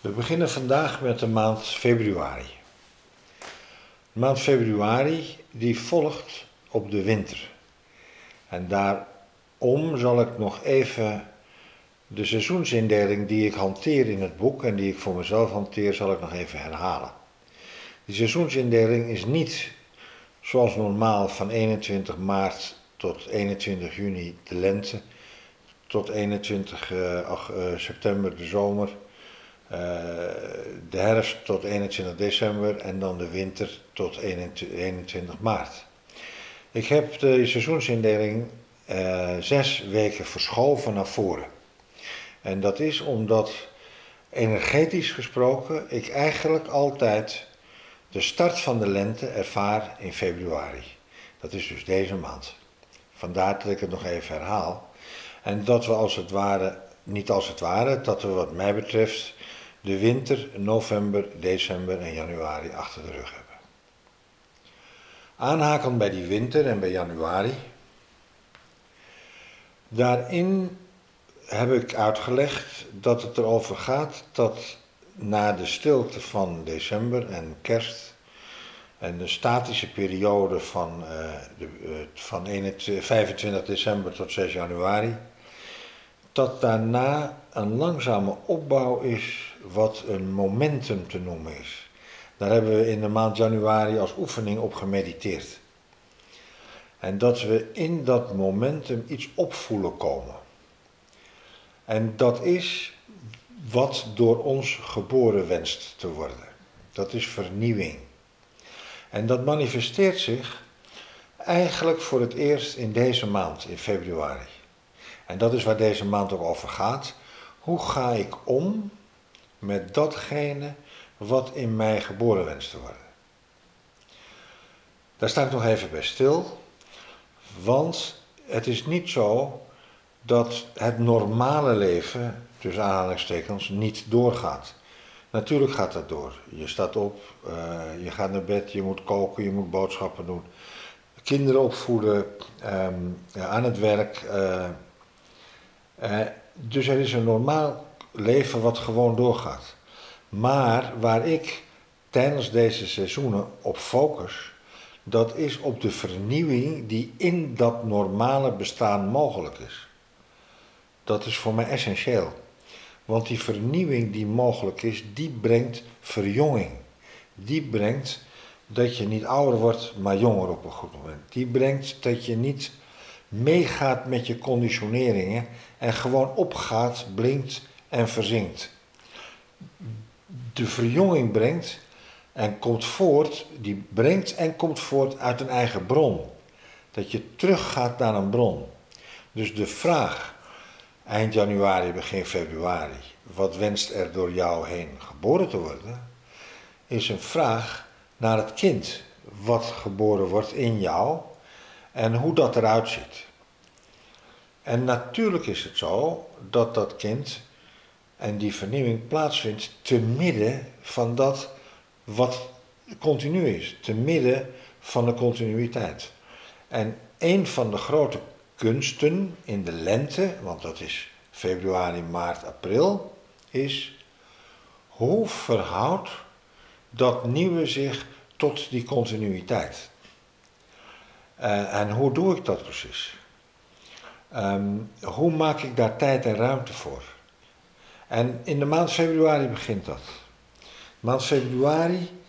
We beginnen vandaag met de maand februari. De maand februari die volgt op de winter. En daarom zal ik nog even de seizoensindeling die ik hanteer in het boek en die ik voor mezelf hanteer, zal ik nog even herhalen. Die seizoensindeling is niet zoals normaal van 21 maart tot 21 juni de lente, tot 21 uh, uh, september de zomer eh, de herfst tot 21 december en dan de winter tot 21 maart. Ik heb de seizoensindeling uh, zes weken verschoven naar voren. En dat is omdat energetisch gesproken ik eigenlijk altijd de start van de lente ervaar in februari. Dat is dus deze maand. Vandaar dat ik het nog even herhaal. En dat we als het ware, niet als het ware, dat we wat mij betreft de winter, november, december en januari achter de rug hebben. Aanhakend bij die winter en bij januari. Daarin heb ik uitgelegd dat het erover gaat dat na de stilte van december en kerst en de statische periode van, uh, de, uh, van 21, 25 december tot 6 januari, dat daarna een langzame opbouw is wat een momentum te noemen is. Daar hebben we in de maand januari als oefening op gemediteerd. En dat we in dat momentum iets opvoelen komen. En dat is wat door ons geboren wenst te worden. Dat is vernieuwing. En dat manifesteert zich eigenlijk voor het eerst in deze maand, in februari. En dat is waar deze maand ook over gaat. Hoe ga ik om met datgene wat in mij geboren wenst te worden? Daar sta ik nog even bij stil. Want het is niet zo dat het normale leven, tussen aanhalingstekens, niet doorgaat. Natuurlijk gaat dat door. Je staat op, uh, je gaat naar bed, je moet koken, je moet boodschappen doen. Kinderen opvoeden, ja, aan het werk. Uh, uh, dus er is een normaal leven wat gewoon doorgaat. Maar waar ik tijdens deze seizoenen op focus, dat is op de vernieuwing die in dat normale bestaan mogelijk is. Dat is voor mij essentieel. Want die vernieuwing die mogelijk is, die brengt verjonging. Die brengt dat je niet ouder wordt, maar jonger op een goed moment. Die brengt dat je niet meegaat met je conditioneringen en gewoon opgaat, blinkt en verzinkt. De verjonging brengt en komt voort, die brengt en komt voort uit een eigen bron. Dat je teruggaat naar een bron. Dus de vraag, eind januari, begin februari, wat wenst er door jou heen geboren te worden, is een vraag naar het kind wat geboren wordt in jou en hoe dat eruit ziet. En natuurlijk is het zo dat dat kind en die vernieuwing plaatsvindt te midden van dat wat continu is, te midden van de continuïteit. En een van de grote kunsten in de lente, want dat is februari, maart, april, is hoe verhoudt dat nieuwe zich tot die continuïteit? Uh, en hoe doe ik dat precies? Um, hoe maak ik daar tijd en ruimte voor? En in de maand februari begint dat. Maand februari,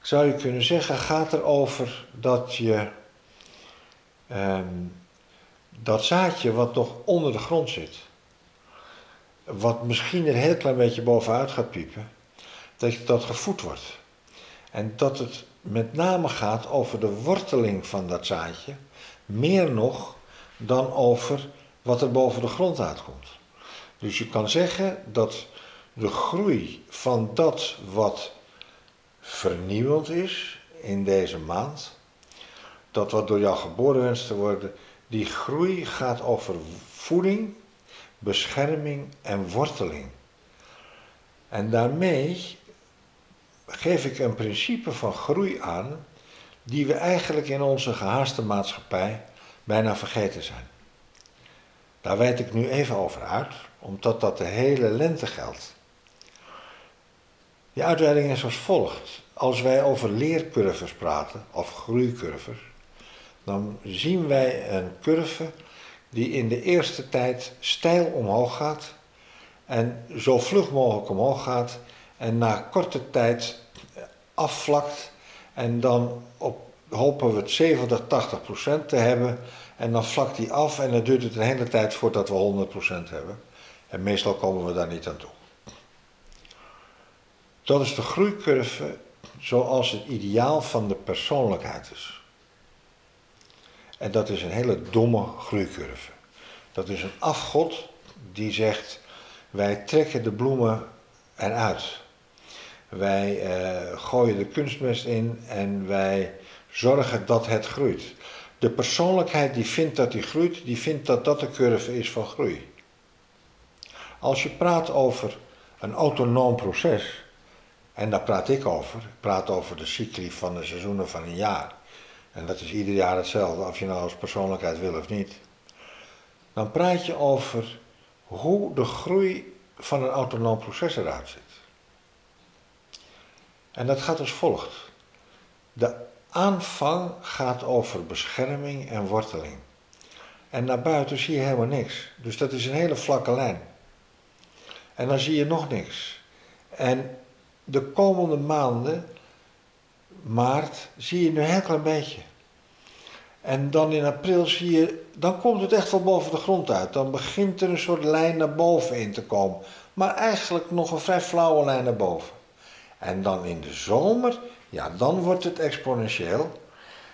zou je kunnen zeggen, gaat erover dat je um, dat zaadje wat nog onder de grond zit, wat misschien een heel klein beetje bovenuit gaat piepen, dat dat gevoed wordt. En dat het met name gaat over de worteling van dat zaadje, meer nog dan over wat er boven de grond uitkomt. Dus je kan zeggen dat de groei van dat wat vernieuwend is in deze maand, dat wat door jou geboren wenst te worden, die groei gaat over voeding, bescherming en worteling. En daarmee geef ik een principe van groei aan die we eigenlijk in onze gehaaste maatschappij bijna vergeten zijn. Daar wijd ik nu even over uit, omdat dat de hele lente geldt. Die uitweiding is als volgt. Als wij over leercurves praten, of groeicurves, dan zien wij een curve die in de eerste tijd steil omhoog gaat en zo vlug mogelijk omhoog gaat en na korte tijd afvlakt en dan op, hopen we het 70, 80 procent te hebben en dan vlakt die af en dan duurt het een hele tijd voordat we 100 procent hebben en meestal komen we daar niet aan toe. Dat is de groeicurve zoals het ideaal van de persoonlijkheid is. En dat is een hele domme groeicurve. Dat is een afgod die zegt: wij trekken de bloemen eruit. Wij uh, gooien de kunstmest in en wij zorgen dat het groeit. De persoonlijkheid die vindt dat die groeit, die vindt dat dat de curve is van groei. Als je praat over een autonoom proces, en daar praat ik over, ik praat over de cycli van de seizoenen van een jaar. En dat is ieder jaar hetzelfde, of je nou als persoonlijkheid wil of niet. Dan praat je over hoe de groei van een autonoom proces eruit ziet. En dat gaat als volgt. De aanvang gaat over bescherming en worteling. En naar buiten zie je helemaal niks. Dus dat is een hele vlakke lijn. En dan zie je nog niks. En de komende maanden, maart, zie je nu een heel klein beetje. En dan in april zie je, dan komt het echt wel boven de grond uit. Dan begint er een soort lijn naar boven in te komen. Maar eigenlijk nog een vrij flauwe lijn naar boven. En dan in de zomer, ja, dan wordt het exponentieel.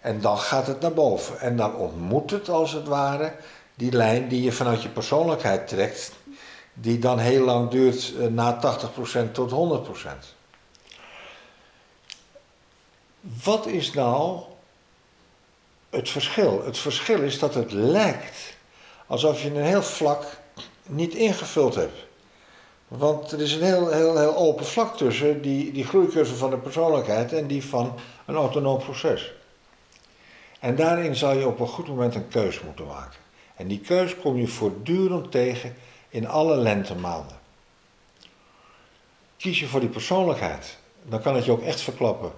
En dan gaat het naar boven. En dan ontmoet het als het ware die lijn die je vanuit je persoonlijkheid trekt, die dan heel lang duurt eh, na 80% tot 100%. Wat is nou het verschil? Het verschil is dat het lijkt alsof je een heel vlak niet ingevuld hebt. Want er is een heel, heel, heel open vlak tussen die, die groeicurve van de persoonlijkheid en die van een autonoom proces. En daarin zal je op een goed moment een keus moeten maken. En die keus kom je voortdurend tegen in alle lentemaanden. Kies je voor die persoonlijkheid, dan kan het je ook echt verklappen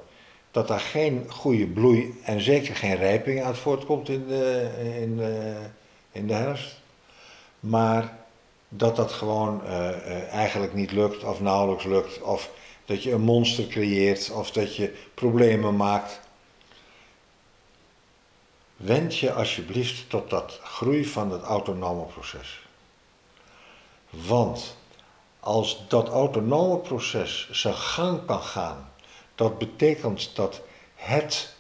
dat daar geen goede bloei en zeker geen rijping uit voortkomt in de, in de, in de herfst. Maar dat dat gewoon uh, uh, eigenlijk niet lukt of nauwelijks lukt. Of dat je een monster creëert of dat je problemen maakt. Wend je alsjeblieft tot dat groei van het autonome proces. Want als dat autonome proces zijn gang kan gaan, dat betekent dat het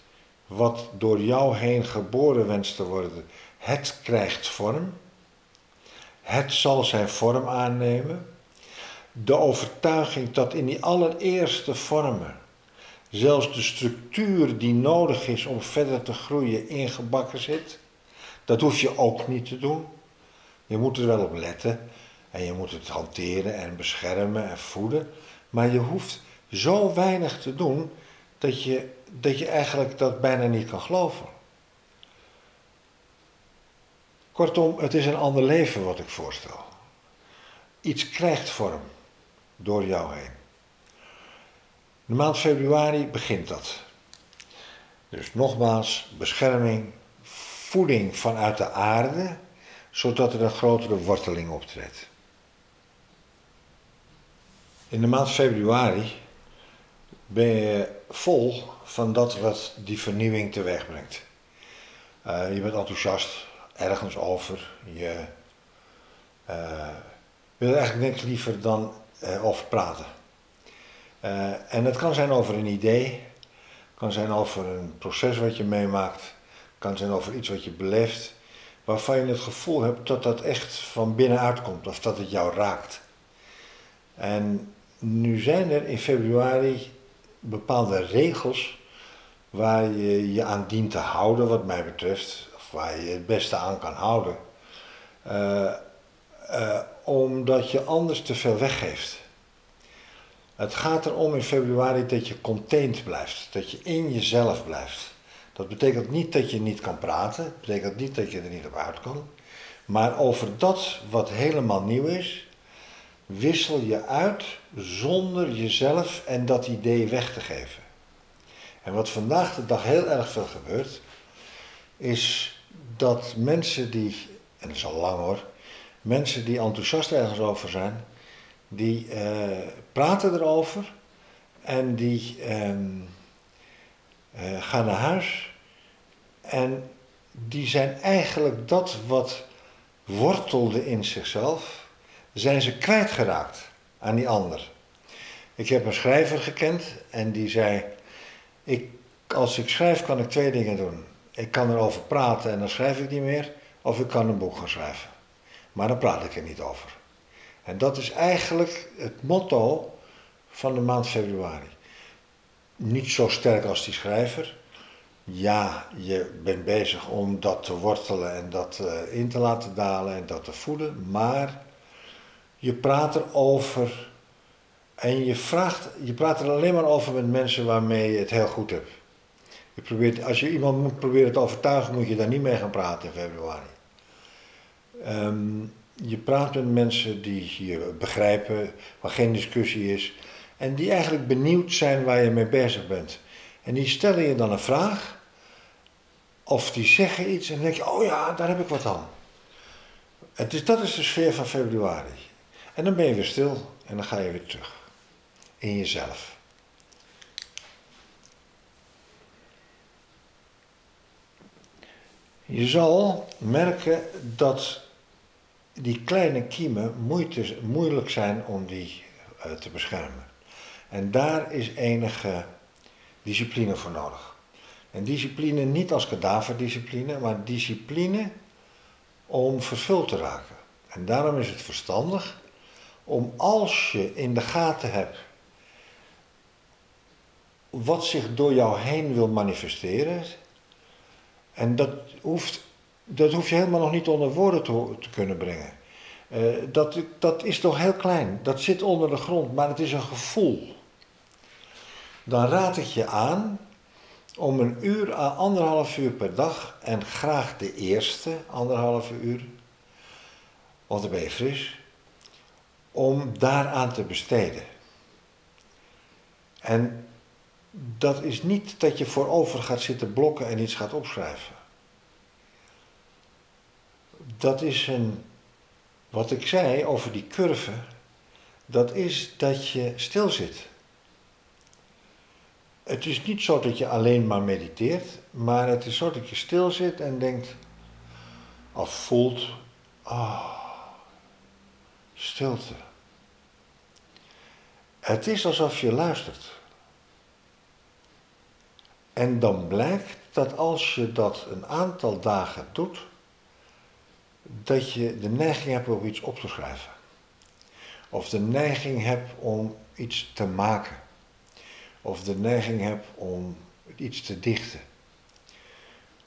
wat door jou heen geboren wenst te worden, het krijgt vorm. Het zal zijn vorm aannemen. De overtuiging dat in die allereerste vormen zelfs de structuur die nodig is om verder te groeien ingebakken zit. Dat hoef je ook niet te doen. Je moet er wel op letten en je moet het hanteren en beschermen en voeden. Maar je hoeft zo weinig te doen dat je, dat je eigenlijk dat bijna niet kan geloven. Kortom, het is een ander leven wat ik voorstel. Iets krijgt vorm door jou heen. De maand februari begint dat. Dus nogmaals, bescherming, voeding vanuit de aarde, zodat er een grotere worteling optreedt. In de maand februari ben je vol van dat wat die vernieuwing teweeg brengt. Uh, je bent enthousiast, ergens over. Je uh, wil eigenlijk niks liever dan uh, over praten. Uh, en het kan zijn over een idee, kan zijn over een proces wat je meemaakt, kan zijn over iets wat je beleeft, waarvan je het gevoel hebt dat dat echt van binnenuit komt of dat het jou raakt. En nu zijn er in februari bepaalde regels waar je je aan dient te houden, wat mij betreft, waar je het beste aan kan houden. Uh, uh, omdat je anders te veel weggeeft. Het gaat erom in februari dat je contained blijft, dat je in jezelf blijft. Dat betekent niet dat je niet kan praten, dat betekent niet dat je er niet op uit kan. Maar over dat wat helemaal nieuw is, wissel je uit zonder jezelf en dat idee weg te geven. En wat vandaag de dag heel erg veel gebeurt, is dat mensen die, en dat is al lang hoor, mensen die enthousiast ergens over zijn, die eh, praten erover en die ehm, eh, gaan naar huis en die zijn eigenlijk dat wat wortelde in zichzelf, zijn ze kwijtgeraakt aan die ander. Ik heb een schrijver gekend en die zei: ik, Als ik schrijf, kan ik twee dingen doen. Ik kan erover praten en dan schrijf ik niet meer, of ik kan een boek gaan schrijven. Maar dan praat ik er niet over. En dat is eigenlijk het motto van de maand februari. Niet zo sterk als die schrijver. Ja, je bent bezig om dat te wortelen en dat uh, in te laten dalen en dat te voeden, maar je praat erover en je, vraagt, je praat er alleen maar over met mensen waarmee je het heel goed hebt. Je probeert, als je iemand moet proberen te overtuigen, moet je daar niet mee gaan praten in februari. Um, je praat met mensen die je begrijpen, waar geen discussie is. En die eigenlijk benieuwd zijn waar je mee bezig bent. En die stellen je dan een vraag. Of die zeggen iets en dan denk je, oh ja, daar heb ik wat aan. Dat is de sfeer van februari. En dan ben je weer stil en dan ga je weer terug. In jezelf. Je zal merken dat die kleine kiemen moeite, moeilijk zijn om die uh, te beschermen. En daar is enige discipline voor nodig. En discipline niet als kadaverdiscipline, maar discipline om vervuld te raken. En daarom is het verstandig om als je in de gaten hebt wat zich door jou heen wil manifesteren, en dat hoeft dat hoef je helemaal nog niet onder woorden te, kunnen brengen. Uh, dat, dat is toch heel klein. Dat zit onder de grond, maar het is een gevoel. Dan raad ik je aan om een uur à anderhalf uur per dag, en graag de eerste anderhalve uur, want dan ben je fris, om daaraan te besteden. En dat is niet dat je voorover gaat zitten blokken en iets gaat opschrijven dat is een, wat ik zei over die curve, dat is dat je stil zit. Het is niet zo dat je alleen maar mediteert, maar het is zo dat je stil zit en denkt, of voelt, ah, stilte. Het is alsof je luistert. En dan blijkt dat als je dat een aantal dagen doet, dat je de neiging hebt om iets op te schrijven. Of de neiging hebt om iets te maken. Of de neiging hebt om iets te dichten.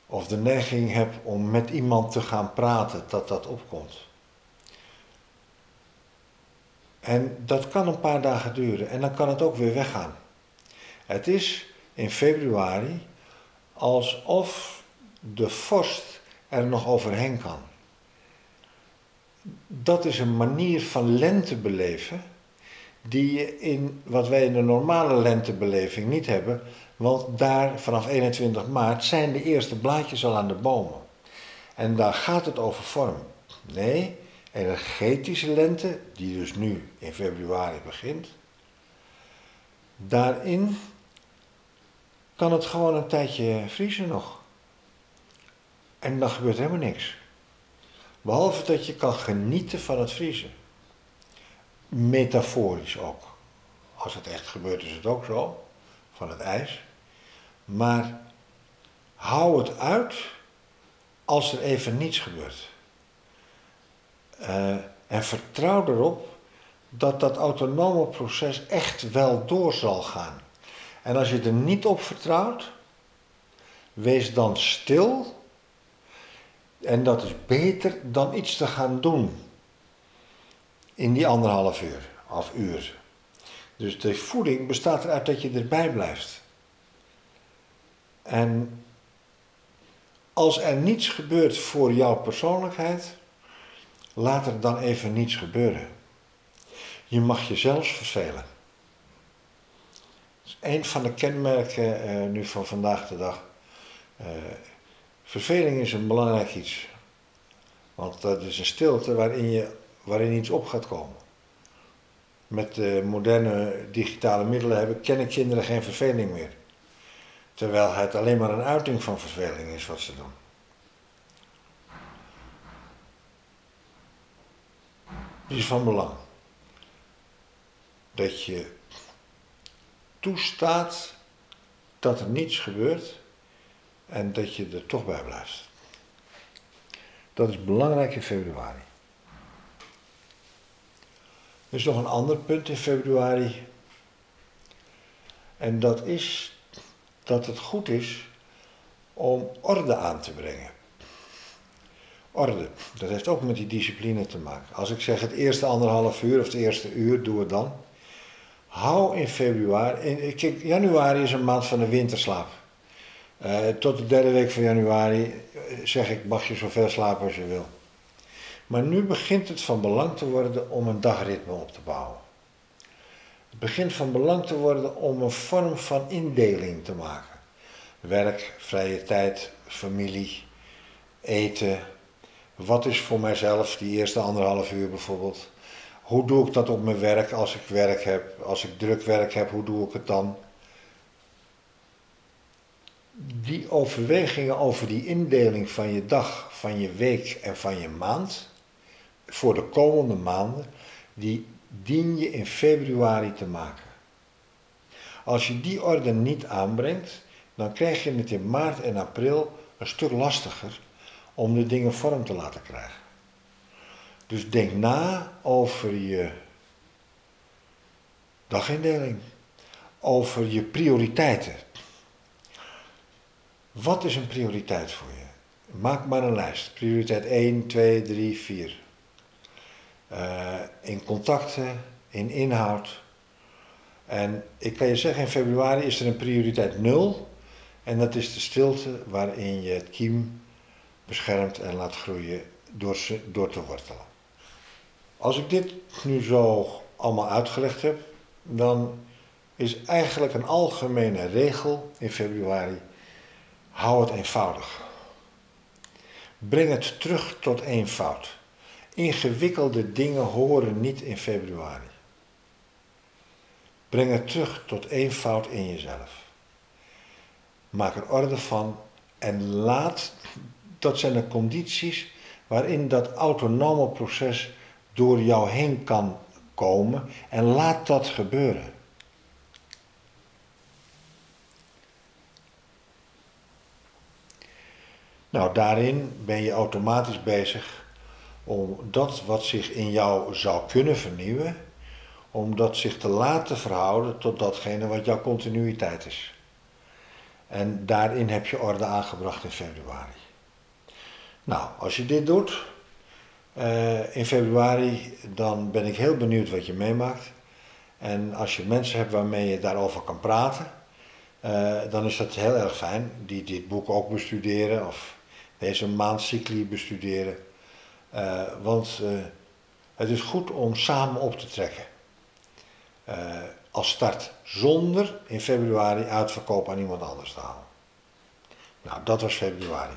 Of de neiging hebt om met iemand te gaan praten, dat dat opkomt. En dat kan een paar dagen duren en dan kan het ook weer weggaan. Het is in februari alsof de vorst er nog overheen kan dat is een manier van lente beleven die je in wat wij in de normale lentebeleving niet hebben, want daar vanaf 21 maart zijn de eerste blaadjes al aan de bomen. En daar gaat het over vorm. Nee, energetische lente, die dus nu in februari begint, daarin kan het gewoon een tijdje vriezen nog. En dan gebeurt helemaal niks. Behalve dat je kan genieten van het vriezen. Metaforisch ook. Als het echt gebeurt is het ook zo, van het ijs. Maar hou het uit als er even niets gebeurt. Uh, en vertrouw erop dat dat autonome proces echt wel door zal gaan. En als je er niet op vertrouwt, wees dan stil en dat is beter dan iets te gaan doen in die anderhalf uur of uur. Dus de voeding bestaat eruit dat je erbij blijft. En als er niets gebeurt voor jouw persoonlijkheid, laat er dan even niets gebeuren. Je mag jezelf vervelen. Is een van de kenmerken uh, nu van vandaag de dag. Uh, verveling is een belangrijk iets. Want dat is een stilte waarin, je, waarin iets op gaat komen. Met de moderne digitale middelen hebben, kennen kinderen geen verveling meer. Terwijl het alleen maar een uiting van verveling is wat ze doen. Het is van belang dat je toestaat dat er niets gebeurt en dat je er toch bij blijft. Dat is belangrijk in februari. Er is nog een ander punt in februari. En dat is dat het goed is om orde aan te brengen. Orde, dat heeft ook met die discipline te maken. Als ik zeg het eerste anderhalf uur of het eerste uur, doe het dan. Hou in februari, januari is een maand van de winterslaap. Uh, tot de derde week van januari eh, zeg ik, mag je zoveel slapen als je wil. Maar nu begint het van belang te worden om een dagritme op te bouwen. Het begint van belang te worden om een vorm van indeling te maken. Werk, vrije tijd, familie, eten. Wat is voor mijzelf die eerste anderhalf uur bijvoorbeeld? Hoe doe ik dat op mijn werk als ik werk heb? Als ik druk werk heb, hoe doe ik het dan? Die overwegingen over die indeling van je dag, van je week en van je maand, voor de komende maanden, die dien je in februari te maken. Als je die orde niet aanbrengt, dan krijg je het in maart en april een stuk lastiger om de dingen vorm te laten krijgen. Dus denk na over je dagindeling, over je prioriteiten. Wat is een prioriteit voor je? Maak maar een lijst. Prioriteit 1, 2, 3, 4. Uh, in contacten, in inhoud. En ik kan je zeggen, in februari is er een prioriteit 0. En dat is de stilte waarin je het kiem beschermt en laat groeien door, door te wortelen. Als ik dit nu zo allemaal uitgelegd heb, dan is eigenlijk een algemene regel in februari: hou het eenvoudig. Breng het terug tot eenvoud. Ingewikkelde dingen horen niet in februari. Breng het terug tot eenvoud in jezelf. Maak er orde van en laat, dat zijn de condities waarin dat autonome proces door jou heen kan komen en laat dat gebeuren. Nou, daarin ben je automatisch bezig om dat wat zich in jou zou kunnen vernieuwen, om dat zich te laten verhouden tot datgene wat jouw continuïteit is. En daarin heb je orde aangebracht in februari. Nou, als je dit doet, uh, in februari, dan ben ik heel benieuwd wat je meemaakt. En als je mensen hebt waarmee je daarover kan praten, uh, dan is dat heel erg fijn. Die dit boek ook bestuderen of deze maandcycli bestuderen. Uh, want het is goed om samen op te trekken. als start, zonder in februari uitverkoop aan iemand anders te halen. Nou, dat was februari.